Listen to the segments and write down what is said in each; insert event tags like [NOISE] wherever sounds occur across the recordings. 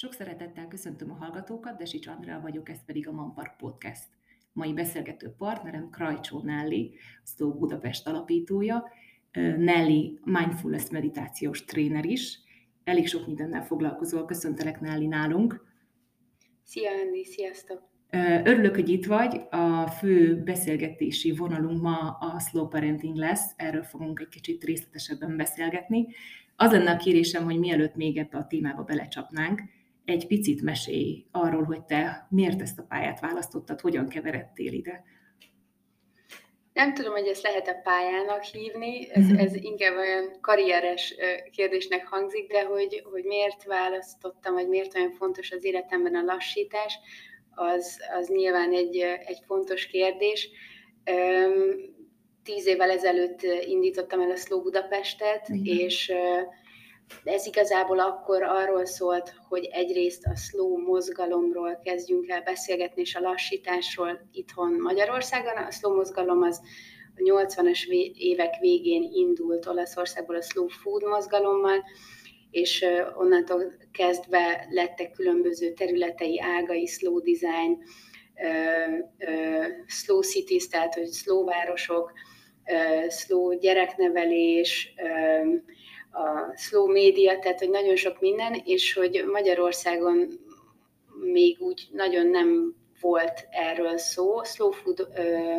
Sok szeretettel köszöntöm a hallgatókat, Desics Andrea vagyok, ez pedig a Manpark Podcast. Mai beszélgető partnerem Krajcsó Nelly, Szó Budapest alapítója, Nelly mindfulness meditációs tréner is. Elég sok mindennel foglalkozol, köszöntelek Nelly nálunk. Szia Andy, sziasztok! Örülök, hogy itt vagy. A fő beszélgetési vonalunk ma a slow parenting lesz, erről fogunk egy kicsit részletesebben beszélgetni. Az lenne a kérésem, hogy mielőtt még ebbe a témába belecsapnánk, egy picit mesélj arról, hogy te miért ezt a pályát választottad, hogyan keveredtél ide. Nem tudom, hogy ezt lehet a pályának hívni, ez, mhm. ez inkább olyan karrieres kérdésnek hangzik, de hogy, hogy miért választottam, vagy miért olyan fontos az életemben a lassítás, az, az nyilván egy, egy fontos kérdés. Tíz évvel ezelőtt indítottam el a Slow Budapestet, Igen. és ez igazából akkor arról szólt, hogy egyrészt a slow mozgalomról kezdjünk el beszélgetni, és a lassításról itthon Magyarországon. A slow mozgalom az a 80-as évek végén indult Olaszországból a slow food mozgalommal, és onnantól kezdve lettek különböző területei, ágai, slow design, slow cities, tehát hogy slow városok, slow gyereknevelés, a slow média, tehát hogy nagyon sok minden, és hogy Magyarországon még úgy nagyon nem volt erről szó. Slow food ö,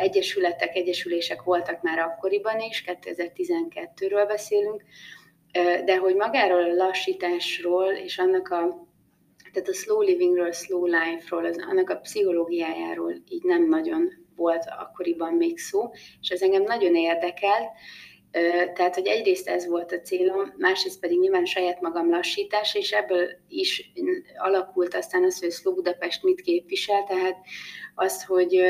egyesületek, egyesülések voltak már akkoriban is, 2012-ről beszélünk, de hogy magáról a lassításról és annak a tehát a slow livingről, slow life-ról, az, annak a pszichológiájáról így nem nagyon volt akkoriban még szó, és ez engem nagyon érdekelt, tehát, hogy egyrészt ez volt a célom, másrészt pedig nyilván saját magam lassítása, és ebből is alakult aztán az, hogy Szló Budapest mit képvisel, tehát az, hogy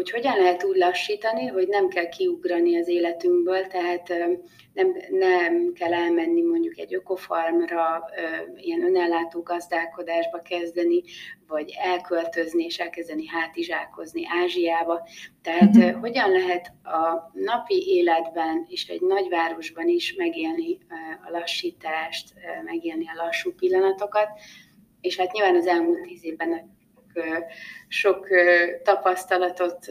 hogy hogyan lehet úgy lassítani, hogy nem kell kiugrani az életünkből, tehát nem, nem kell elmenni mondjuk egy ökofarmra, ilyen önellátó gazdálkodásba kezdeni, vagy elköltözni és elkezdeni hátizsákozni Ázsiába. Tehát mm-hmm. hogyan lehet a napi életben és egy nagyvárosban is megélni a lassítást, megélni a lassú pillanatokat, és hát nyilván az elmúlt tíz évben sok tapasztalatot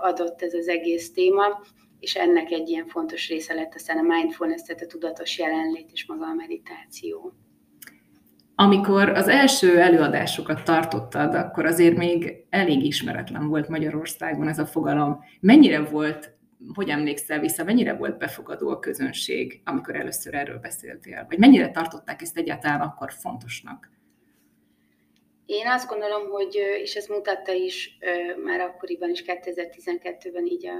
adott ez az egész téma, és ennek egy ilyen fontos része lett aztán a mindfulness, tehát a tudatos jelenlét és maga a meditáció. Amikor az első előadásokat tartottad, akkor azért még elég ismeretlen volt Magyarországon ez a fogalom. Mennyire volt, hogy emlékszel vissza, mennyire volt befogadó a közönség, amikor először erről beszéltél? Vagy mennyire tartották ezt egyáltalán akkor fontosnak? Én azt gondolom, hogy, és ez mutatta is már akkoriban is, 2012-ben így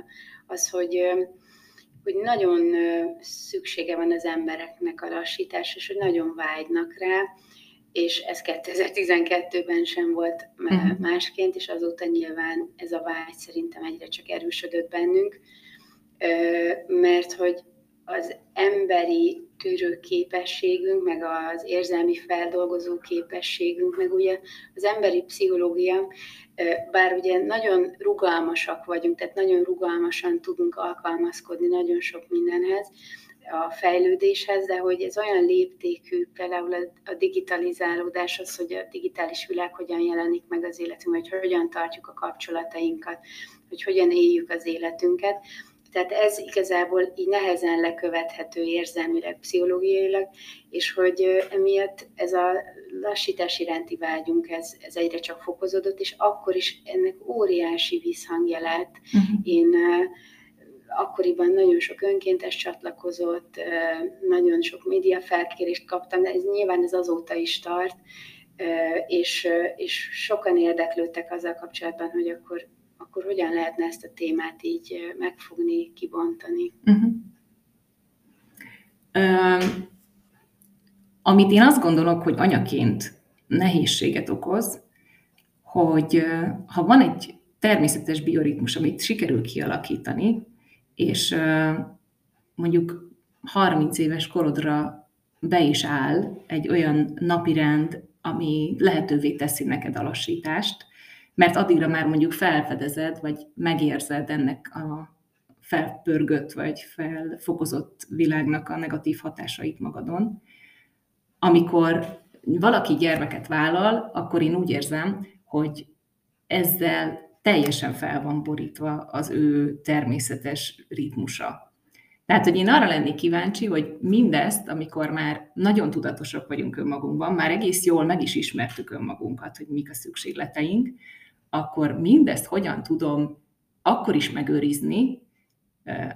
az, hogy, hogy nagyon szüksége van az embereknek a lassítás, és hogy nagyon vágynak rá, és ez 2012-ben sem volt uh-huh. másként, és azóta nyilván ez a vágy szerintem egyre csak erősödött bennünk, mert hogy az emberi tűrő képességünk, meg az érzelmi feldolgozó képességünk, meg ugye az emberi pszichológia, bár ugye nagyon rugalmasak vagyunk, tehát nagyon rugalmasan tudunk alkalmazkodni nagyon sok mindenhez, a fejlődéshez, de hogy ez olyan léptékű, például a digitalizálódás, az, hogy a digitális világ hogyan jelenik meg az életünkben, hogy hogyan tartjuk a kapcsolatainkat, hogy hogyan éljük az életünket, tehát ez igazából így nehezen lekövethető érzelmileg, pszichológiailag, és hogy emiatt ez a lassítás iránti vágyunk, ez, ez egyre csak fokozódott, és akkor is ennek óriási visszhangja lett. Uh-huh. Én akkoriban nagyon sok önkéntes csatlakozott, nagyon sok média felkérést kaptam, de ez nyilván ez azóta is tart, és, és sokan érdeklődtek azzal kapcsolatban, hogy akkor akkor hogyan lehetne ezt a témát így megfogni, kibontani. Uh-huh. Uh, amit én azt gondolok, hogy anyaként nehézséget okoz, hogy ha van egy természetes bioritmus, amit sikerül kialakítani, és mondjuk 30 éves korodra be is áll egy olyan napirend, ami lehetővé teszi neked a lassítást, mert addigra már mondjuk felfedezed, vagy megérzed ennek a felpörgött, vagy felfokozott világnak a negatív hatásait magadon. Amikor valaki gyermeket vállal, akkor én úgy érzem, hogy ezzel teljesen fel van borítva az ő természetes ritmusa. Tehát, hogy én arra lennék kíváncsi, hogy mindezt, amikor már nagyon tudatosak vagyunk önmagunkban, már egész jól meg is ismertük önmagunkat, hogy mik a szükségleteink, akkor mindezt hogyan tudom akkor is megőrizni,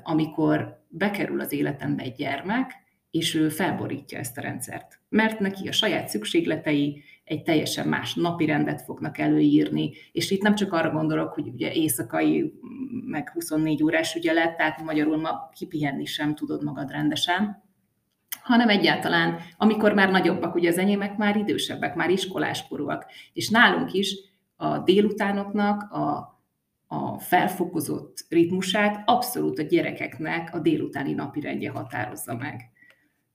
amikor bekerül az életembe egy gyermek, és ő felborítja ezt a rendszert. Mert neki a saját szükségletei egy teljesen más napi rendet fognak előírni, és itt nem csak arra gondolok, hogy ugye éjszakai, meg 24 órás ügyelet, tehát magyarul ma kipihenni sem tudod magad rendesen, hanem egyáltalán, amikor már nagyobbak, ugye az enyémek már idősebbek, már iskoláskorúak, és nálunk is a délutánoknak a a felfokozott ritmusát abszolút a gyerekeknek a délutáni napirendje határozza meg.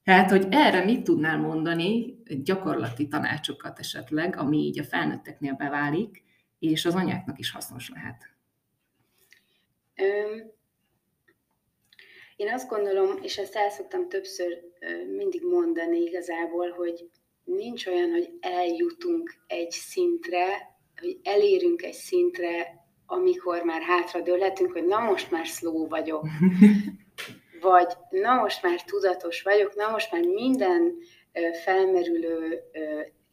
Tehát, hogy erre mit tudnál mondani, gyakorlati tanácsokat esetleg, ami így a felnőtteknél beválik, és az anyáknak is hasznos lehet? Én azt gondolom, és ezt el szoktam többször mindig mondani igazából, hogy nincs olyan, hogy eljutunk egy szintre, hogy elérünk egy szintre, amikor már hátradőlhetünk, hogy na most már slow vagyok, [LAUGHS] vagy na most már tudatos vagyok, na most már minden felmerülő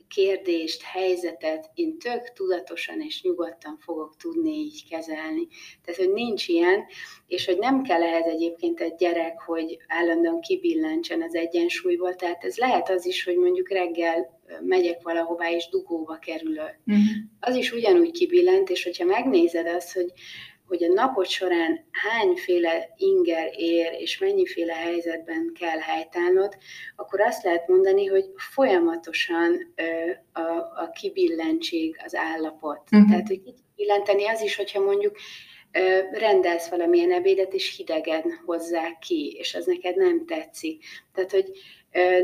kérdést, helyzetet én tök tudatosan és nyugodtan fogok tudni így kezelni. Tehát, hogy nincs ilyen, és hogy nem kell ehhez egyébként egy gyerek, hogy állandóan kibillentsen az egyensúlyból, tehát ez lehet az is, hogy mondjuk reggel megyek valahová és dugóba kerülök. Uh-huh. Az is ugyanúgy kibillent, és hogyha megnézed azt, hogy hogy a napot során hányféle inger ér, és mennyiféle helyzetben kell helytállnod, akkor azt lehet mondani, hogy folyamatosan a, a kibillentség az állapot. Uh-huh. Tehát, hogy kibillenteni az is, hogyha mondjuk rendelsz valamilyen ebédet, és hidegen hozzák ki, és az neked nem tetszik. Tehát, hogy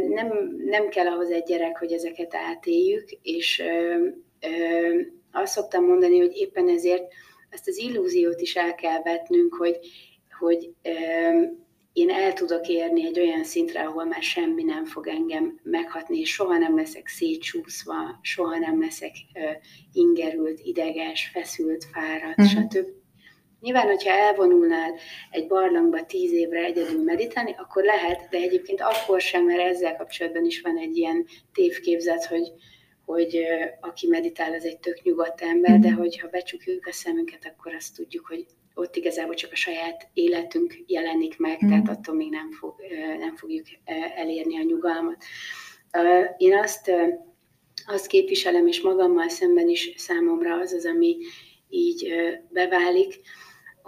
nem, nem kell ahhoz egy gyerek, hogy ezeket átéljük, és azt szoktam mondani, hogy éppen ezért ezt az illúziót is el kell vetnünk, hogy, hogy én el tudok érni egy olyan szintre, ahol már semmi nem fog engem meghatni, és soha nem leszek szétsúszva, soha nem leszek ingerült, ideges, feszült, fáradt, uh-huh. stb. Nyilván, hogyha elvonulnál egy barlangba tíz évre egyedül meditálni, akkor lehet, de egyébként akkor sem, mert ezzel kapcsolatban is van egy ilyen tévképzet, hogy, hogy aki meditál, az egy tök nyugodt ember, de mhm. hogyha becsukjuk a szemünket, akkor azt tudjuk, hogy ott igazából csak a saját életünk jelenik meg, mm. tehát attól még nem, fog, nem fogjuk elérni a nyugalmat. Én azt, azt képviselem, és magammal szemben is számomra az az, ami így beválik,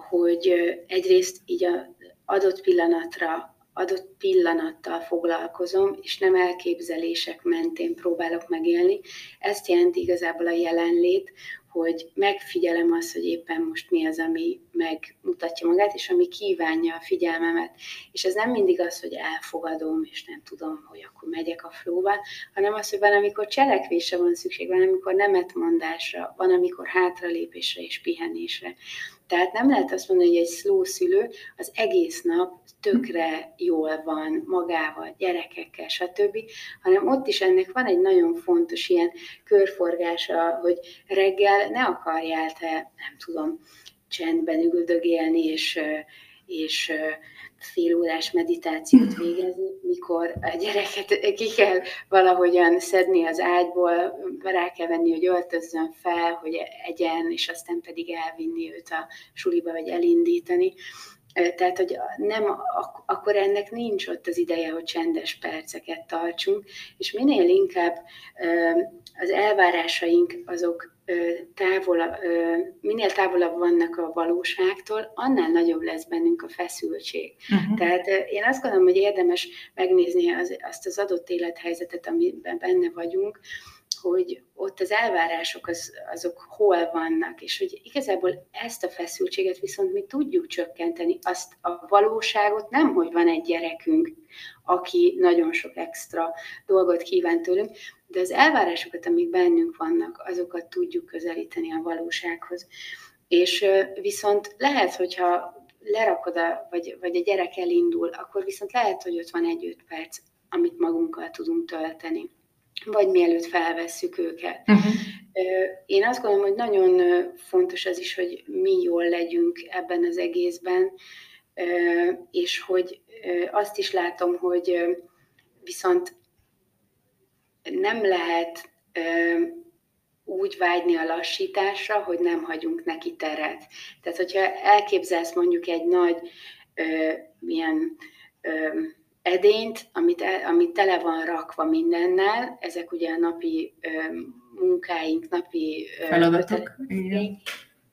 hogy egyrészt így a adott pillanatra adott pillanattal foglalkozom, és nem elképzelések mentén próbálok megélni. Ezt jelenti igazából a jelenlét, hogy megfigyelem azt, hogy éppen most mi az, ami megmutatja magát, és ami kívánja a figyelmemet. És ez nem mindig az, hogy elfogadom, és nem tudom, hogy akkor megyek a flóba, hanem az, hogy van, amikor cselekvésre van szükség, van, amikor nemetmondásra, van, amikor hátralépésre és pihenésre. Tehát nem lehet azt mondani, hogy egy slow szülő az egész nap tökre jól van magával, gyerekekkel, stb., hanem ott is ennek van egy nagyon fontos ilyen körforgása, hogy reggel ne akarjál te, nem tudom, csendben üldögélni, és, és félórás meditációt végezni, mikor a gyereket ki kell valahogyan szedni az ágyból, rá kell venni, hogy öltözzön fel, hogy egyen, és aztán pedig elvinni őt a suliba, vagy elindítani. Tehát, hogy nem, akkor ennek nincs ott az ideje, hogy csendes perceket tartsunk, és minél inkább az elvárásaink azok távol, minél távolabb vannak a valóságtól, annál nagyobb lesz bennünk a feszültség. Uh-huh. Tehát én azt gondolom, hogy érdemes megnézni az, azt az adott élethelyzetet, amiben benne vagyunk, hogy ott az elvárások az, azok hol vannak, és hogy igazából ezt a feszültséget viszont mi tudjuk csökkenteni, azt a valóságot nem, hogy van egy gyerekünk, aki nagyon sok extra dolgot kíván tőlünk, de az elvárásokat, amik bennünk vannak, azokat tudjuk közelíteni a valósághoz. És viszont lehet, hogyha lerakod, a, vagy, vagy a gyerek elindul, akkor viszont lehet, hogy ott van egy-öt perc, amit magunkkal tudunk tölteni. vagy mielőtt felvesszük őket. Uh-huh. Én azt gondolom, hogy nagyon fontos az is, hogy mi jól legyünk ebben az egészben, és hogy azt is látom, hogy viszont nem lehet úgy vágyni a lassításra, hogy nem hagyunk neki teret. Tehát, hogyha elképzelsz mondjuk egy nagy ö, milyen ö, edényt, amit, amit tele van rakva mindennel, ezek ugye a napi ö, munkáink, napi feladatok.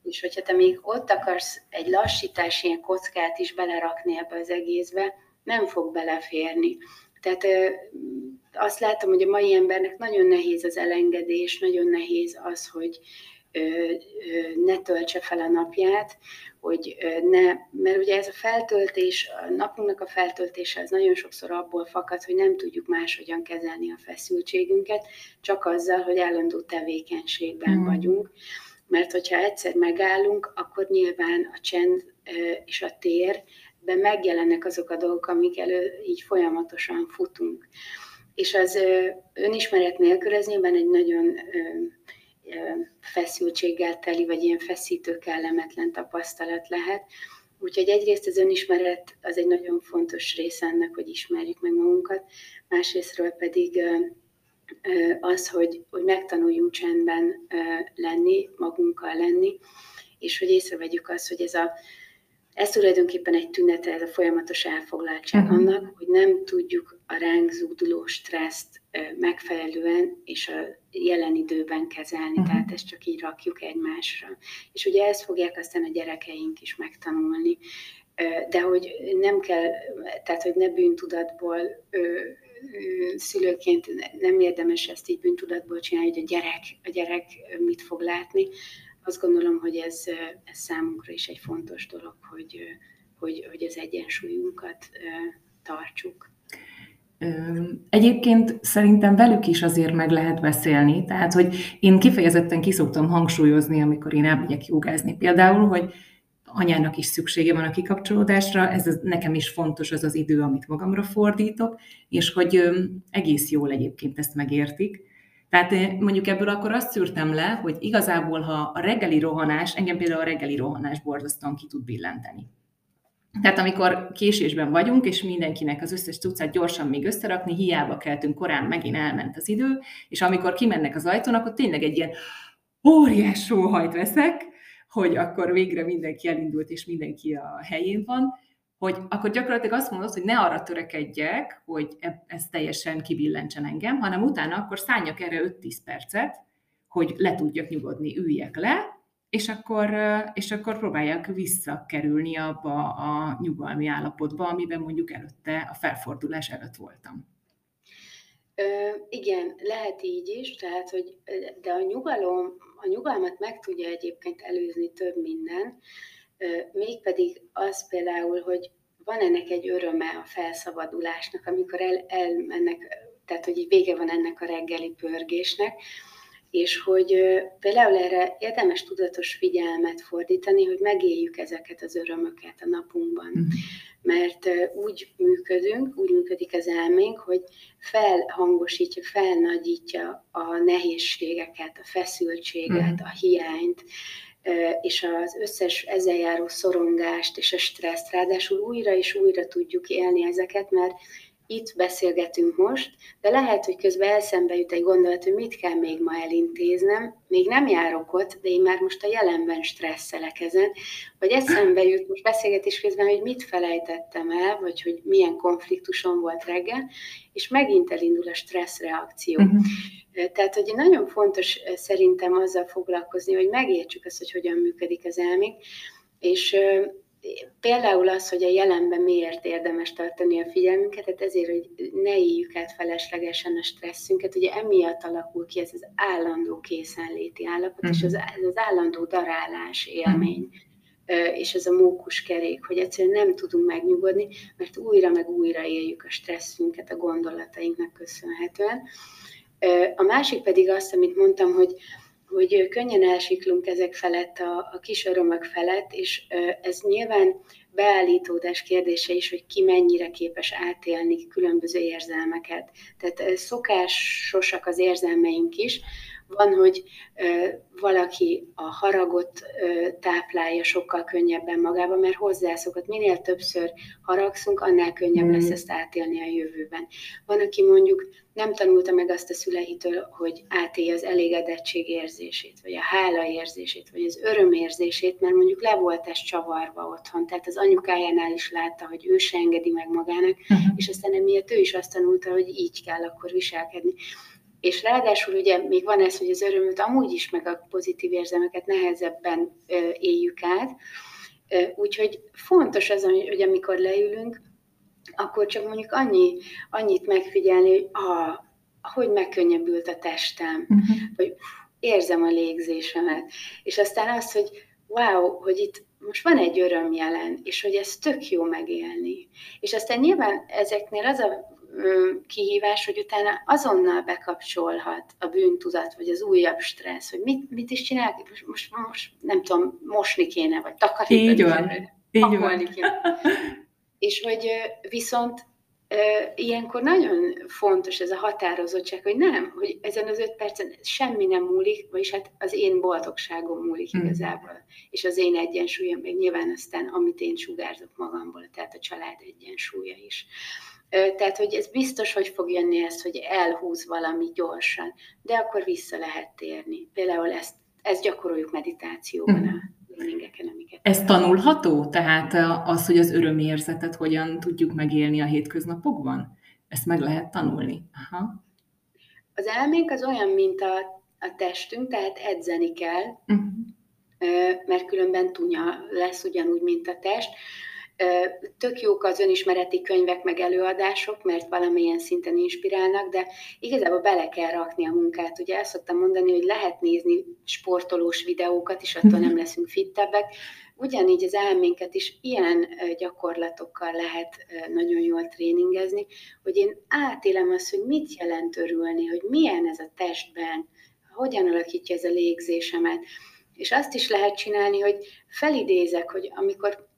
És hogyha te még ott akarsz egy lassítás, ilyen kockát is belerakni ebbe az egészbe, nem fog beleférni. Tehát azt látom, hogy a mai embernek nagyon nehéz az elengedés, nagyon nehéz az, hogy ne töltse fel a napját, hogy ne, mert ugye ez a feltöltés, a napunknak a feltöltése az nagyon sokszor abból fakad, hogy nem tudjuk máshogyan kezelni a feszültségünket, csak azzal, hogy állandó tevékenységben mm. vagyunk. Mert hogyha egyszer megállunk, akkor nyilván a csend és a térben megjelennek azok a dolgok, amik elő így folyamatosan futunk. És az önismeret nélkül ez egy nagyon feszültséggel teli, vagy ilyen feszítő, kellemetlen tapasztalat lehet. Úgyhogy egyrészt az önismeret az egy nagyon fontos része ennek, hogy ismerjük meg magunkat, másrésztről pedig az, hogy, hogy megtanuljunk csendben lenni, magunkkal lenni, és hogy észrevegyük azt, hogy ez a ez tulajdonképpen egy tünete, ez a folyamatos elfoglaltság uh-huh. annak, hogy nem tudjuk a ránk zúduló stresszt megfelelően és a jelen időben kezelni, uh-huh. tehát ezt csak így rakjuk egymásra. És ugye ezt fogják aztán a gyerekeink is megtanulni, de hogy nem kell, tehát hogy ne bűntudatból szülőként nem érdemes ezt így bűntudatból csinálni, hogy a gyerek, a gyerek mit fog látni, azt gondolom, hogy ez, ez számunkra is egy fontos dolog, hogy, hogy, hogy az egyensúlyunkat tartsuk. Egyébként szerintem velük is azért meg lehet beszélni, tehát hogy én kifejezetten kiszoktam hangsúlyozni, amikor én elmegyek jogázni például, hogy anyának is szüksége van a kikapcsolódásra, ez az, nekem is fontos az az idő, amit magamra fordítok, és hogy egész jól egyébként ezt megértik, tehát mondjuk ebből akkor azt szűrtem le, hogy igazából, ha a reggeli rohanás, engem például a reggeli rohanás borzasztóan ki tud billenteni. Tehát amikor késésben vagyunk, és mindenkinek az összes tucat gyorsan még összerakni, hiába keltünk korán, megint elment az idő, és amikor kimennek az ajtón, akkor tényleg egy ilyen óriás sóhajt veszek, hogy akkor végre mindenki elindult, és mindenki a helyén van, hogy akkor gyakorlatilag azt mondod, hogy ne arra törekedjek, hogy e- ez teljesen kibillentsen engem, hanem utána akkor szálljak erre 5-10 percet, hogy le tudjak nyugodni, üljek le, és akkor, és akkor próbáljak visszakerülni abba a nyugalmi állapotba, amiben mondjuk előtte, a felfordulás előtt voltam. Ö, igen, lehet így is, tehát, hogy de a nyugalom, a nyugalmat meg tudja egyébként előzni több minden, mégpedig az például, hogy van ennek egy öröme a felszabadulásnak, amikor el, elmennek, tehát hogy vége van ennek a reggeli pörgésnek, és hogy például erre érdemes tudatos figyelmet fordítani, hogy megéljük ezeket az örömöket a napunkban. Mm. Mert úgy működünk, úgy működik az elménk, hogy felhangosítja, felnagyítja a nehézségeket, a feszültséget, mm. a hiányt, és az összes ezzel járó szorongást és a stresszt, ráadásul újra és újra tudjuk élni ezeket, mert itt beszélgetünk most, de lehet, hogy közben elszembe jut egy gondolat, hogy mit kell még ma elintéznem, még nem járok ott, de én már most a jelenben stresszelek ezen, vagy eszembe jut most beszélgetés közben, hogy mit felejtettem el, vagy hogy milyen konfliktusom volt reggel, és megint elindul a stressz reakció. Uh-huh. Tehát, hogy nagyon fontos szerintem azzal foglalkozni, hogy megértsük azt, hogy hogyan működik az elménk, és például az, hogy a jelenben miért érdemes tartani a figyelmünket, tehát ezért, hogy ne éljük át feleslegesen a stresszünket, ugye emiatt alakul ki ez az állandó készenléti állapot, mm. és az, az állandó darálás élmény. Mm. és ez a mókus kerék, hogy egyszerűen nem tudunk megnyugodni, mert újra meg újra éljük a stresszünket a gondolatainknak köszönhetően. A másik pedig azt, amit mondtam, hogy hogy könnyen elsiklunk ezek felett, a, a kis örömök felett, és ez nyilván beállítódás kérdése is, hogy ki mennyire képes átélni különböző érzelmeket. Tehát szokásosak az érzelmeink is, van, hogy valaki a haragot táplálja sokkal könnyebben magába, mert hozzászokott. Minél többször haragszunk, annál könnyebb mm. lesz ezt átélni a jövőben. Van, aki mondjuk nem tanulta meg azt a szüleitől, hogy átélje az elégedettség érzését, vagy a hála érzését, vagy az öröm érzését, mert mondjuk le volt ez csavarva otthon. Tehát az anyukájánál is látta, hogy ő se engedi meg magának, uh-huh. és aztán emiatt ő is azt tanulta, hogy így kell akkor viselkedni. És ráadásul ugye még van ez, hogy az örömöt amúgy is, meg a pozitív érzelmeket nehezebben éljük át. Úgyhogy fontos az, hogy amikor leülünk, akkor csak mondjuk annyi, annyit megfigyelni, hogy ah, hogy megkönnyebbült a testem, uh-huh. vagy érzem a légzésemet. És aztán az, hogy wow, hogy itt most van egy öröm jelen, és hogy ez tök jó megélni. És aztán nyilván ezeknél az a kihívás, hogy utána azonnal bekapcsolhat a bűntudat, vagy az újabb stressz, hogy mit, mit is csinál, most, most, most nem tudom, mosni kéne, vagy takarítani Így van. Így van. Kéne. És hogy viszont ilyenkor nagyon fontos ez a határozottság, hogy nem, hogy ezen az öt percen semmi nem múlik, vagyis hát az én boldogságom múlik hmm. igazából, és az én egyensúlyom, meg nyilván aztán, amit én sugárzok magamból, tehát a család egyensúlya is. Tehát, hogy ez biztos, hogy fog jönni ez, hogy elhúz valami gyorsan, de akkor vissza lehet térni. Például ezt, ezt gyakoroljuk meditációban a tréningeken, amiket... Ez tanulható? Tehát az, hogy az örömérzetet hogyan tudjuk megélni a hétköznapokban? Ezt meg lehet tanulni? Aha. Az elménk az olyan, mint a, a testünk, tehát edzeni kell, uh-huh. mert különben tunya lesz ugyanúgy, mint a test. Tök jók az önismereti könyvek meg előadások, mert valamilyen szinten inspirálnak, de igazából bele kell rakni a munkát. Ugye ezt szoktam mondani, hogy lehet nézni sportolós videókat, és attól nem leszünk fittebbek. Ugyanígy az elménket is ilyen gyakorlatokkal lehet nagyon jól tréningezni, hogy én átélem azt, hogy mit jelent örülni, hogy milyen ez a testben, hogyan alakítja ez a légzésemet. És azt is lehet csinálni, hogy felidézek, hogy amikor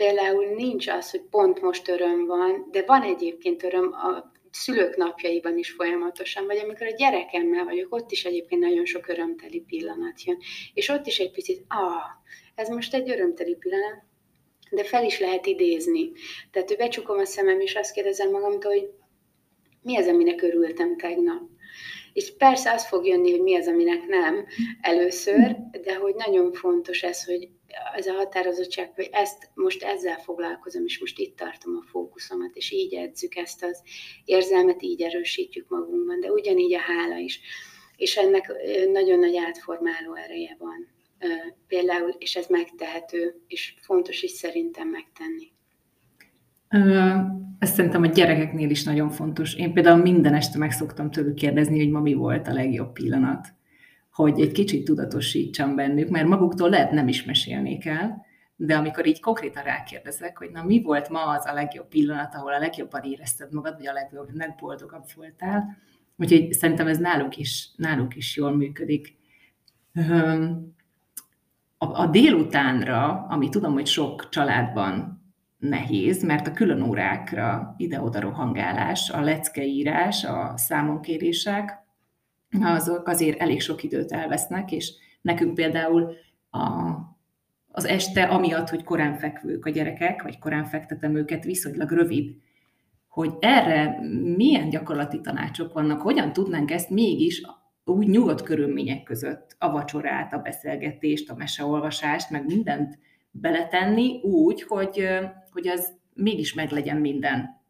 például nincs az, hogy pont most öröm van, de van egyébként öröm a szülők napjaiban is folyamatosan, vagy amikor a gyerekemmel vagyok, ott is egyébként nagyon sok örömteli pillanat jön. És ott is egy picit, ah, ez most egy örömteli pillanat, de fel is lehet idézni. Tehát, hogy becsukom a szemem, és azt kérdezem magamtól, hogy mi az, aminek örültem tegnap. És persze az fog jönni, hogy mi az, aminek nem először, de hogy nagyon fontos ez, hogy ez a határozottság, hogy ezt most ezzel foglalkozom, és most itt tartom a fókuszomat, és így edzük ezt az érzelmet, így erősítjük magunkban, de ugyanígy a hála is. És ennek nagyon nagy átformáló ereje van például, és ez megtehető, és fontos is szerintem megtenni. Ezt szerintem a gyerekeknél is nagyon fontos. Én például minden este meg szoktam tőlük kérdezni, hogy ma mi volt a legjobb pillanat hogy egy kicsit tudatosítsam bennük, mert maguktól lehet nem is mesélnék el, de amikor így konkrétan rákérdezek, hogy na mi volt ma az a legjobb pillanat, ahol a legjobban érezted magad, vagy a legjobb, legboldogabb voltál, úgyhogy szerintem ez náluk is, náluk is jól működik. A, a délutánra, ami tudom, hogy sok családban nehéz, mert a külön órákra ide-oda rohangálás, a leckeírás, a számonkérések, azok azért elég sok időt elvesznek, és nekünk például a, az este, amiatt, hogy korán fekvők a gyerekek, vagy korán fektetem őket, viszonylag rövid, hogy erre milyen gyakorlati tanácsok vannak, hogyan tudnánk ezt mégis úgy nyugodt körülmények között a vacsorát, a beszélgetést, a meseolvasást, meg mindent beletenni úgy, hogy, hogy az mégis meglegyen minden.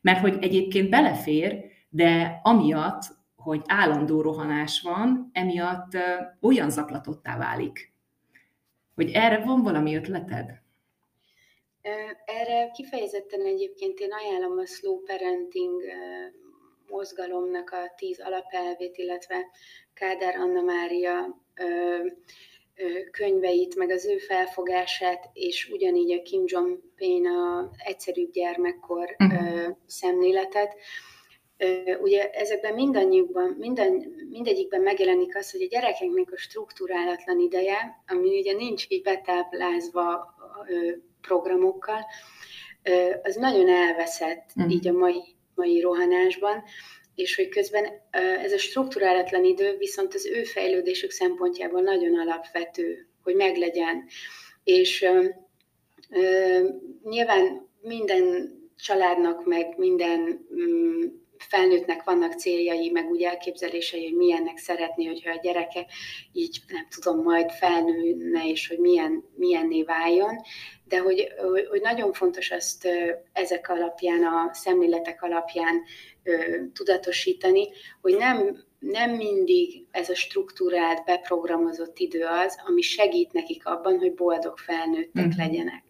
Mert hogy egyébként belefér, de amiatt hogy állandó rohanás van, emiatt olyan zaklatottá válik. Hogy erre van valami ötleted? Erre kifejezetten egyébként én ajánlom a slow parenting mozgalomnak a tíz alapelvét, illetve Kádár Anna Mária könyveit, meg az ő felfogását, és ugyanígy a Kim Jong-un a egyszerű gyermekkor uh-huh. szemléletet ugye ezekben mindannyiukban, minden, mindegyikben megjelenik az, hogy a gyerekeknek a struktúrálatlan ideje, ami ugye nincs így betáplázva programokkal, az nagyon elveszett mm. így a mai, mai rohanásban, és hogy közben ez a struktúrálatlan idő viszont az ő fejlődésük szempontjából nagyon alapvető, hogy meglegyen. És nyilván minden családnak, meg minden mm, felnőttnek vannak céljai, meg úgy elképzelései, hogy milyennek szeretné, hogyha a gyereke így, nem tudom, majd felnőne, és hogy milyen, milyenné váljon, de hogy, hogy nagyon fontos azt ezek alapján, a szemléletek alapján tudatosítani, hogy nem, nem mindig ez a struktúrált, beprogramozott idő az, ami segít nekik abban, hogy boldog felnőttek mm. legyenek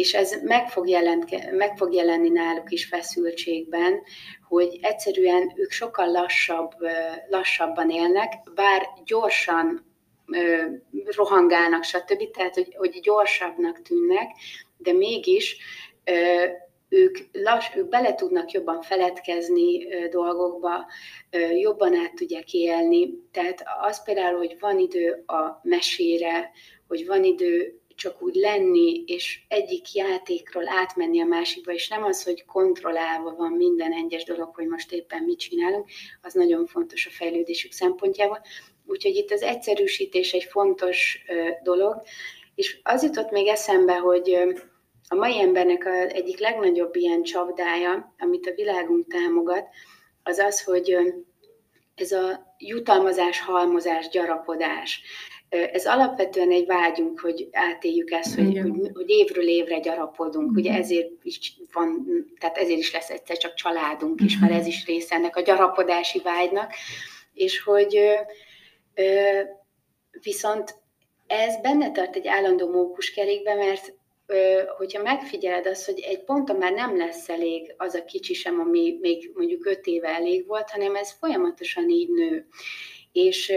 és ez meg fog, jelentke, meg fog jelenni náluk is feszültségben, hogy egyszerűen ők sokkal lassabb, lassabban élnek, bár gyorsan rohangálnak, stb., tehát hogy, hogy gyorsabbnak tűnnek, de mégis ők, lass, ők bele tudnak jobban feledkezni dolgokba, jobban át tudják élni. Tehát az például, hogy van idő a mesére, hogy van idő csak úgy lenni, és egyik játékról átmenni a másikba, és nem az, hogy kontrollálva van minden egyes dolog, hogy most éppen mit csinálunk, az nagyon fontos a fejlődésük szempontjából. Úgyhogy itt az egyszerűsítés egy fontos dolog, és az jutott még eszembe, hogy a mai embernek a egyik legnagyobb ilyen csapdája, amit a világunk támogat, az az, hogy ez a jutalmazás, halmozás, gyarapodás. Ez alapvetően egy vágyunk, hogy átéljük ezt, hogy, hogy, hogy évről évre gyarapodunk. Ugye mhm. ezért is van, tehát ezért is lesz egyszer csak családunk is, mert ez is része ennek a gyarapodási vágynak, és hogy viszont ez benne tart egy állandó mókuskerékbe, mert hogyha megfigyeled azt, hogy egy ponton már nem lesz elég az a kicsi sem, ami még mondjuk öt éve elég volt, hanem ez folyamatosan így nő. És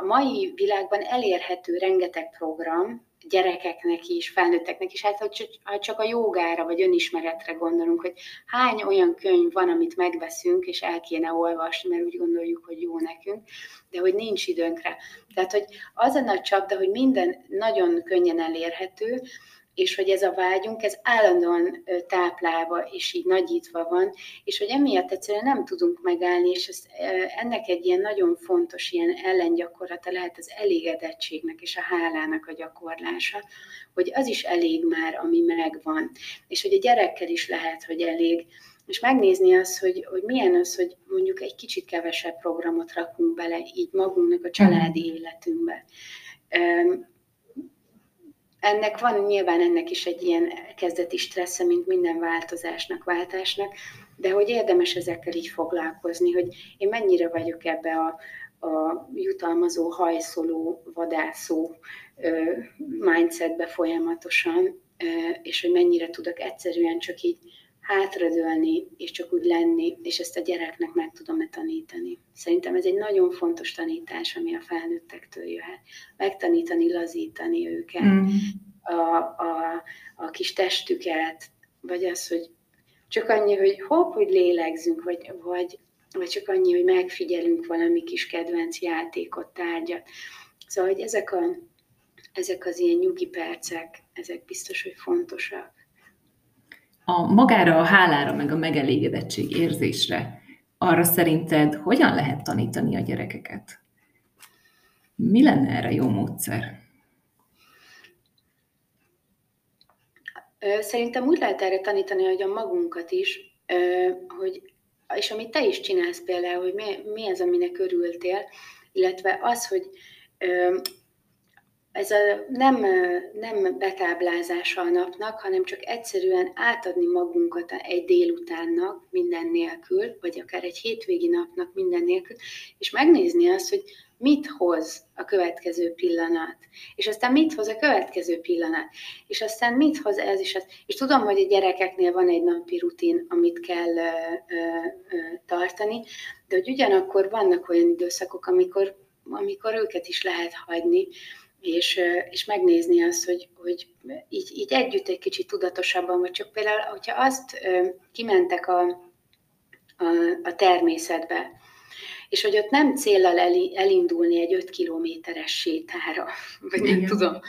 a mai világban elérhető rengeteg program, gyerekeknek is, felnőtteknek is, hát ha csak a jogára vagy önismeretre gondolunk, hogy hány olyan könyv van, amit megveszünk, és el kéne olvasni, mert úgy gondoljuk, hogy jó nekünk, de hogy nincs időnk rá. Tehát, hogy az a nagy csapda, hogy minden nagyon könnyen elérhető, és hogy ez a vágyunk, ez állandóan táplálva és így nagyítva van, és hogy emiatt egyszerűen nem tudunk megállni, és ez, ennek egy ilyen nagyon fontos ilyen ellengyakorlata lehet az elégedettségnek és a hálának a gyakorlása, hogy az is elég már, ami megvan, és hogy a gyerekkel is lehet, hogy elég, és megnézni azt, hogy, hogy milyen az, hogy mondjuk egy kicsit kevesebb programot rakunk bele így magunknak a családi életünkbe ennek van nyilván ennek is egy ilyen kezdeti stressze, mint minden változásnak, váltásnak, de hogy érdemes ezekkel így foglalkozni, hogy én mennyire vagyok ebbe a, a jutalmazó, hajszoló, vadászó mindsetbe folyamatosan, és hogy mennyire tudok egyszerűen csak így hátradőlni, és csak úgy lenni, és ezt a gyereknek meg tudom-e tanítani. Szerintem ez egy nagyon fontos tanítás, ami a felnőttektől jöhet. Megtanítani, lazítani őket, mm. a, a, a kis testüket, vagy az, hogy csak annyi, hogy hopp, hogy lélegzünk, vagy, vagy, vagy csak annyi, hogy megfigyelünk valami kis kedvenc játékot, tárgyat. Szóval, hogy ezek, a, ezek az ilyen nyugi percek, ezek biztos, hogy fontosak a magára a hálára, meg a megelégedettség érzésre, arra szerinted hogyan lehet tanítani a gyerekeket? Mi lenne erre jó módszer? Szerintem úgy lehet erre tanítani, hogy a magunkat is, hogy, és amit te is csinálsz például, hogy mi, mi az, aminek örültél, illetve az, hogy ez a nem, nem betáblázása a napnak, hanem csak egyszerűen átadni magunkat egy délutánnak minden nélkül, vagy akár egy hétvégi napnak minden nélkül, és megnézni azt, hogy mit hoz a következő pillanat, és aztán mit hoz a következő pillanat, és aztán mit hoz ez is az. És tudom, hogy a gyerekeknél van egy napi rutin, amit kell ö, ö, ö, tartani, de hogy ugyanakkor vannak olyan időszakok, amikor, amikor őket is lehet hagyni, és, és megnézni azt, hogy, hogy így, így együtt egy kicsit tudatosabban, vagy csak például, hogyha azt kimentek a, a, a természetbe. És hogy ott nem célral elindulni egy 5 kilométeres sétára, [LAUGHS] vagy nem Igen. tudom,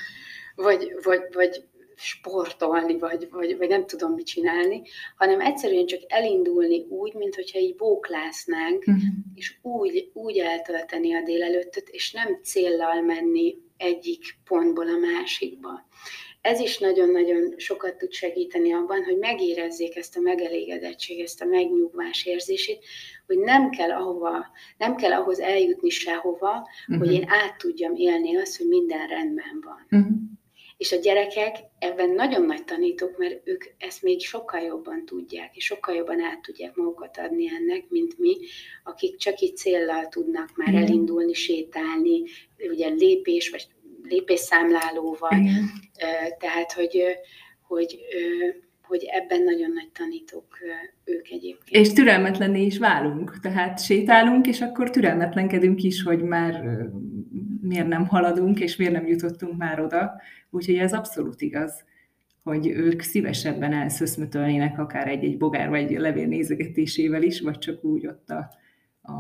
vagy, vagy, vagy sportolni, vagy, vagy, vagy nem tudom mit csinálni, hanem egyszerűen csak elindulni úgy, mint hogyha így bóklásznánk, uh-huh. és úgy, úgy eltölteni a délelőttöt, és nem céllal menni egyik pontból a másikba. Ez is nagyon-nagyon sokat tud segíteni abban, hogy megérezzék ezt a megelégedettség, ezt a megnyugvás érzését, hogy nem kell, ahova, nem kell ahhoz eljutni sehova, uh-huh. hogy én át tudjam élni azt, hogy minden rendben van. Uh-huh. És a gyerekek ebben nagyon nagy tanítók, mert ők ezt még sokkal jobban tudják, és sokkal jobban át tudják magukat adni ennek, mint mi, akik csak így céllal tudnak már Igen. elindulni, sétálni, ugye lépés, vagy lépésszámlálóval. Igen. Tehát, hogy, hogy, hogy ebben nagyon nagy tanítók ők egyébként. És türelmetlenné is válunk, tehát sétálunk, és akkor türelmetlenkedünk is, hogy már miért nem haladunk, és miért nem jutottunk már oda. Úgyhogy ez abszolút igaz, hogy ők szívesebben elszöszmötölnének akár egy-egy bogár vagy levél nézegetésével is, vagy csak úgy ott a, a,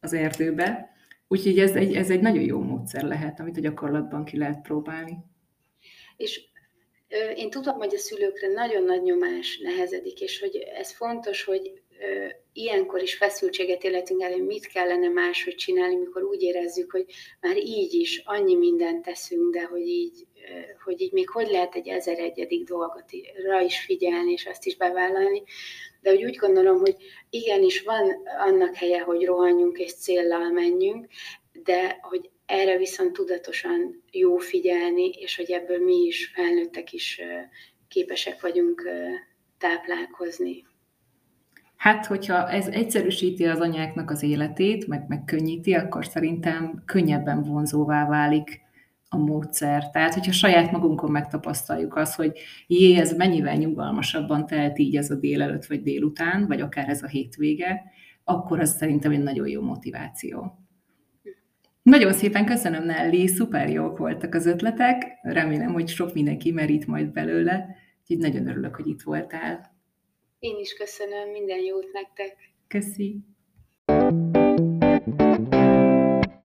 az erdőbe. Úgyhogy ez egy, ez egy nagyon jó módszer lehet, amit a gyakorlatban ki lehet próbálni. És ö, én tudom, hogy a szülőkre nagyon nagy nyomás nehezedik, és hogy ez fontos, hogy ö, ilyenkor is feszültséget életünk el, hogy mit kellene máshogy csinálni, mikor úgy érezzük, hogy már így is annyi mindent teszünk, de hogy így, hogy így még hogy lehet egy ezer egyedik dolgotra is figyelni, és azt is bevállalni. De hogy úgy gondolom, hogy igenis van annak helye, hogy rohanjunk és céllal menjünk, de hogy erre viszont tudatosan jó figyelni, és hogy ebből mi is, felnőttek is képesek vagyunk táplálkozni. Hát, hogyha ez egyszerűsíti az anyáknak az életét, meg megkönnyíti, akkor szerintem könnyebben vonzóvá válik a módszer. Tehát, hogyha saját magunkon megtapasztaljuk azt, hogy jé, ez mennyivel nyugalmasabban telt így ez a délelőtt vagy délután, vagy akár ez a hétvége, akkor az szerintem egy nagyon jó motiváció. Nagyon szépen köszönöm, Nelly, szuper jók voltak az ötletek, remélem, hogy sok mindenki merít majd belőle, úgyhogy nagyon örülök, hogy itt voltál. Én is köszönöm, minden jót nektek. Köszi.